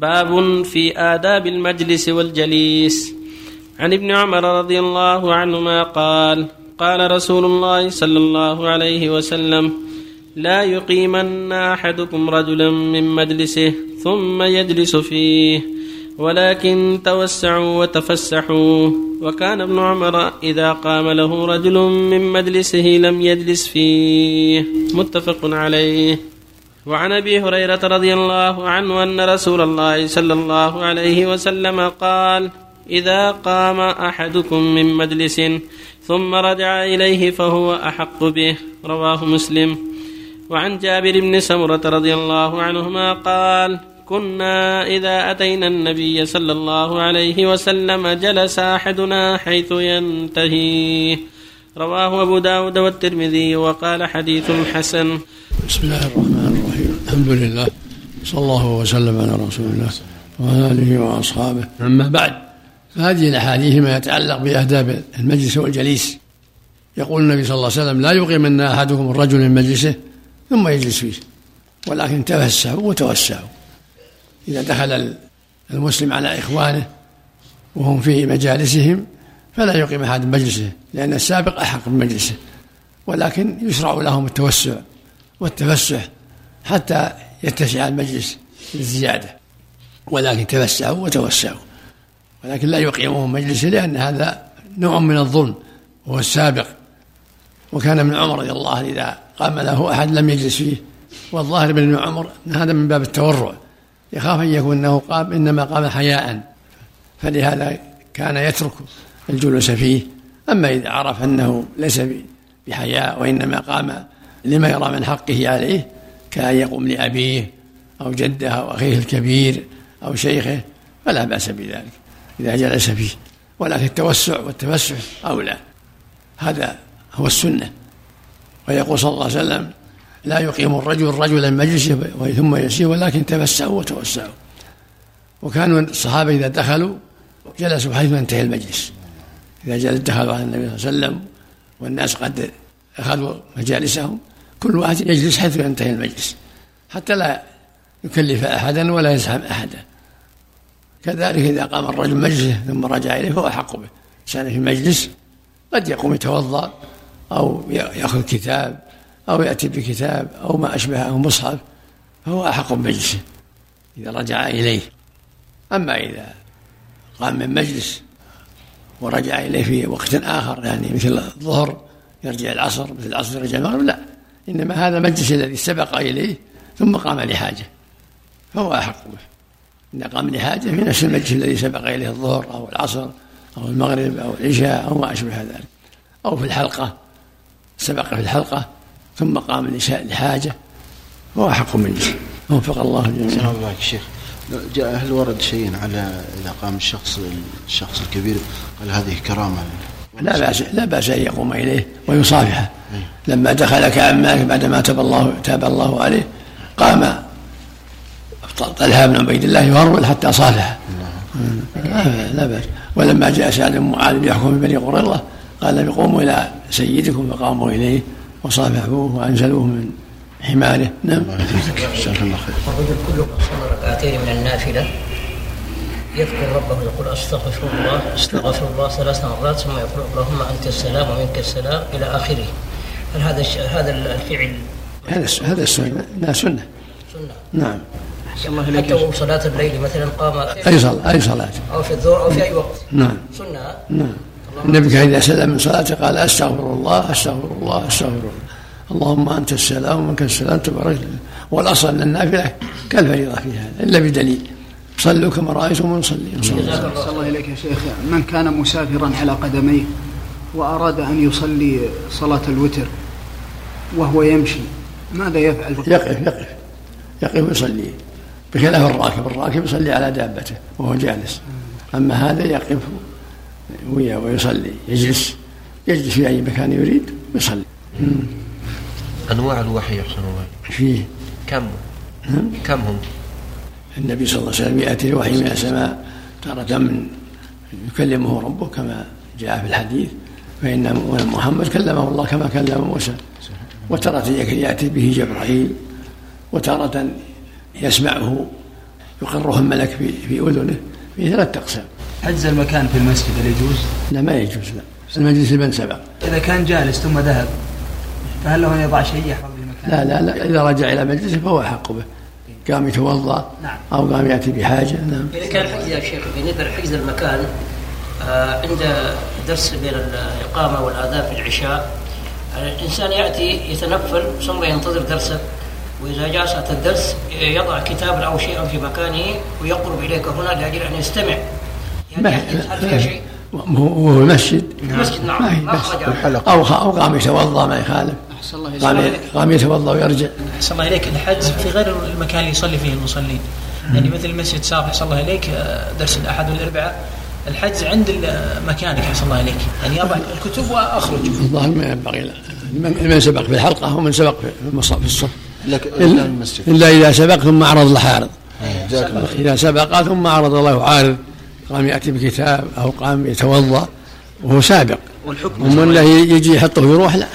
باب في آداب المجلس والجليس. عن ابن عمر رضي الله عنهما قال قال رسول الله صلى الله عليه وسلم لا يقيمن أحدكم رجلا من مجلسه ثم يجلس فيه ولكن توسعوا وتفسحوا. وكان ابن عمر إذا قام له رجل من مجلسه لم يجلس فيه. متفق عليه. وعن أبي هريرة رضي الله عنه أن رسول الله صلى الله عليه وسلم قال إذا قام أحدكم من مجلس ثم رجع إليه فهو أحق به. رواه مسلم. وعن جابر بن سمرة رضي الله عنهما قال كنا إذا أتينا النبي صلى الله عليه وسلم جلس أحدنا حيث ينتهي رواه أبو داود والترمذي وقال حديث حسن. بسم الله الرحمن الرحيم. الحمد لله. صلى الله وسلم على رسول الله وعلى آله وأصحابه. أما بعد فهذه الأحاديث ما يتعلق باداب المجلس والجليس. يقول النبي صلى الله عليه وسلم لا يقيمن أحدكم الرجل من مجلسه ثم يجلس فيه ولكن تفسحوا وتوسعوا. إذا دخل المسلم على إخوانه وهم في مجالسهم فلا يقيم أحد مجلسه لأن السابق أحق بمجلسه ولكن يشرع لهم التوسع والتفسح حتى يتسع المجلس بالزياده ولكن تفسحوا وتوسعوا. ولكن لا يقيمهم مجلسه لأن هذا نوع من الظلم وهو السابق. وكان ابن عمر رضي الله عنه إذا قام له أحد لم يجلس فيه. والظاهر بن عمر أن هذا من باب التورع. يخاف أن يكون أنه قام إنما قام حياء. فلهذا كان يترك الجلوس فيه. أما إذا عرف أنه ليس بحياء وإنما قام لما يرى من حقه عليه كأن يقوم لأبيه أو جده أو أخيه الكبير أو شيخه فلا بأس بذلك إذا جلس فيه ولكن التوسع والتفسح أولى. هذا هو السنة. ويقول صلى الله عليه وسلم لا يقيم الرجل رجلا مجلسه ثم يسير ولكن تفسحوا وتوسعوا. وكانوا الصحابة إذا دخلوا جلسوا حيث ينتهي المجلس. إذا جلس دخلوا على النبي صلى الله عليه وسلم والناس قد أخذوا مجالسهم كل واحد يجلس حيث ينتهي المجلس. حتى لا يكلف أحدا ولا يزحم أحدا. كذلك إذا قام الرجل مجلسه ثم رجع إليه فهو أحق به. كان في مجلس قد يقوم يتوضأ أو يأخذ كتاب أو يأتي بكتاب أو ما أشبه أو مصحف فهو أحق بمجلسه إذا رجع إليه. أما إذا قام من مجلس ورجع إليه في وقت آخر يعني مثل الظهر يرجع العصر مثل العصر يرجع المغرب لا. إنما هذا المجلس الذي سبق إليه ثم قام لحاجة فهو أحق به. إذا قام لحاجة في نفس المجلس الذي سبق إليه الظهر أو العصر أو المغرب أو العشاء أو ما أشبه ذلك أو في الحلقة سبق في الحلقة ثم قام لحاجة هو أحق مجلس وفق الله الجميع. الله شيخ. جاء هل ورد شيء على إذا قام الشخص الشخص الكبير قال هذه كرامة؟ لا بأس لا بأس أن يقوم إليه ويصافحه. لما دخل كعب مالك بعدما تاب الله تاب الله عليه قام طلحة بن عبيد الله يهرول حتى صافحه لا لا بأس. ولما جاء سعد بن معاذ ليحكم بني قريظة قال قوموا إلى سيدكم فقاموا إليه وصافحوه وأنزلوه من حماره. نعم. جزاك الله خير. الرجل كله صلى ركعتين من النافلة. يذكر ربه يقول أستغفر الله أستغفر الله ثلاث مرات ثم يقول اللهم أنت السلام ومنك السلام إلى آخره. هل هذا هذا الفعل هذا هذا السنة لا سنة. سنة. نعم. الله حتى صلاة الليل مثلا قام أي صلاة أي صلاة. أو في الظهر أو في أي وقت. نعم. سنة. نعم. النبي كان إذا سلم من صلاته قال أستغفر الله أستغفر الله أستغفر الله. اللهم أنت السلام ومنك السلام تبارك والأصل أن النافلة كالفريضة في هذا إلا بدليل. صلوا كما رأيتم نصلي جزاك الله إليك يا شيخ. من كان مسافرا على قدميه وأراد أن يصلي صلاة الوتر وهو يمشي. ماذا يفعل؟ يقف يقف. يقف ويصلي. بخلاف الراكب الراكب يصلي على دابته وهو جالس. أما هذا يقف ويصلي يجلس. يجلس في أي مكان يريد ويصلي أنواع الوحي أحسن الله فيه. كم؟ كم هم؟ النبي صلى الله عليه وسلم يأتي الوحي من السماء تارة من يكلمه ربه كما جاء في الحديث. فإن محمد كلمه الله كما كلم موسى. وتارة يأتي به جبرائيل وتارة يسمعه يقره الملك في في أذنه في ثلاث أقسام حجز المكان في المسجد هل يجوز؟ لا ما يجوز لا المجلس لمن سبق إذا كان جالس ثم ذهب فهل له أن يضع شيء يحفظ المكان؟ لا لا لا إذا رجع إلى مجلسه فهو احق به قام يتوضأ نعم. أو قام يأتي بحاجة نعم إذا كان حجز يا شيخ بالنسبة لحجز المكان آه، عند درس بين الإقامة والآذان في العشاء الإنسان يأتي يتنفل ثم ينتظر درسه وإذا جاء ساعة الدرس يضع كتابا أو شيئا في مكانه ويقرب إليك هنا لأجل أن يستمع. يعني هل فيها شيء؟ وهو المسجد؟ المسجد نعم. ما. خرج أو أو قام يتوضأ ما يخالف. أحسن الله قام. قام يتوضأ ويرجع. أحسن الله إليك. الحجز في غير المكان اللي يصلي فيه المصلين. يعني مثل المسجد صار أحسن الله إليك آه، درس الأحد والأربعاء الحجز عند مكانك أحسن الله إليك. يعني أضع الكتب وأخرج. الظاهر ما ينبغي من من سبق في الحلقة ومن سبق في الصف الا إذا سبق ثم أعرض جزاك الله خير. إذا سبق ثم أعرض له عارض. قام يأتي بكتاب أو قام يتوضأ وهو سابق. والحكم أما يجي يحطه ويروح لا.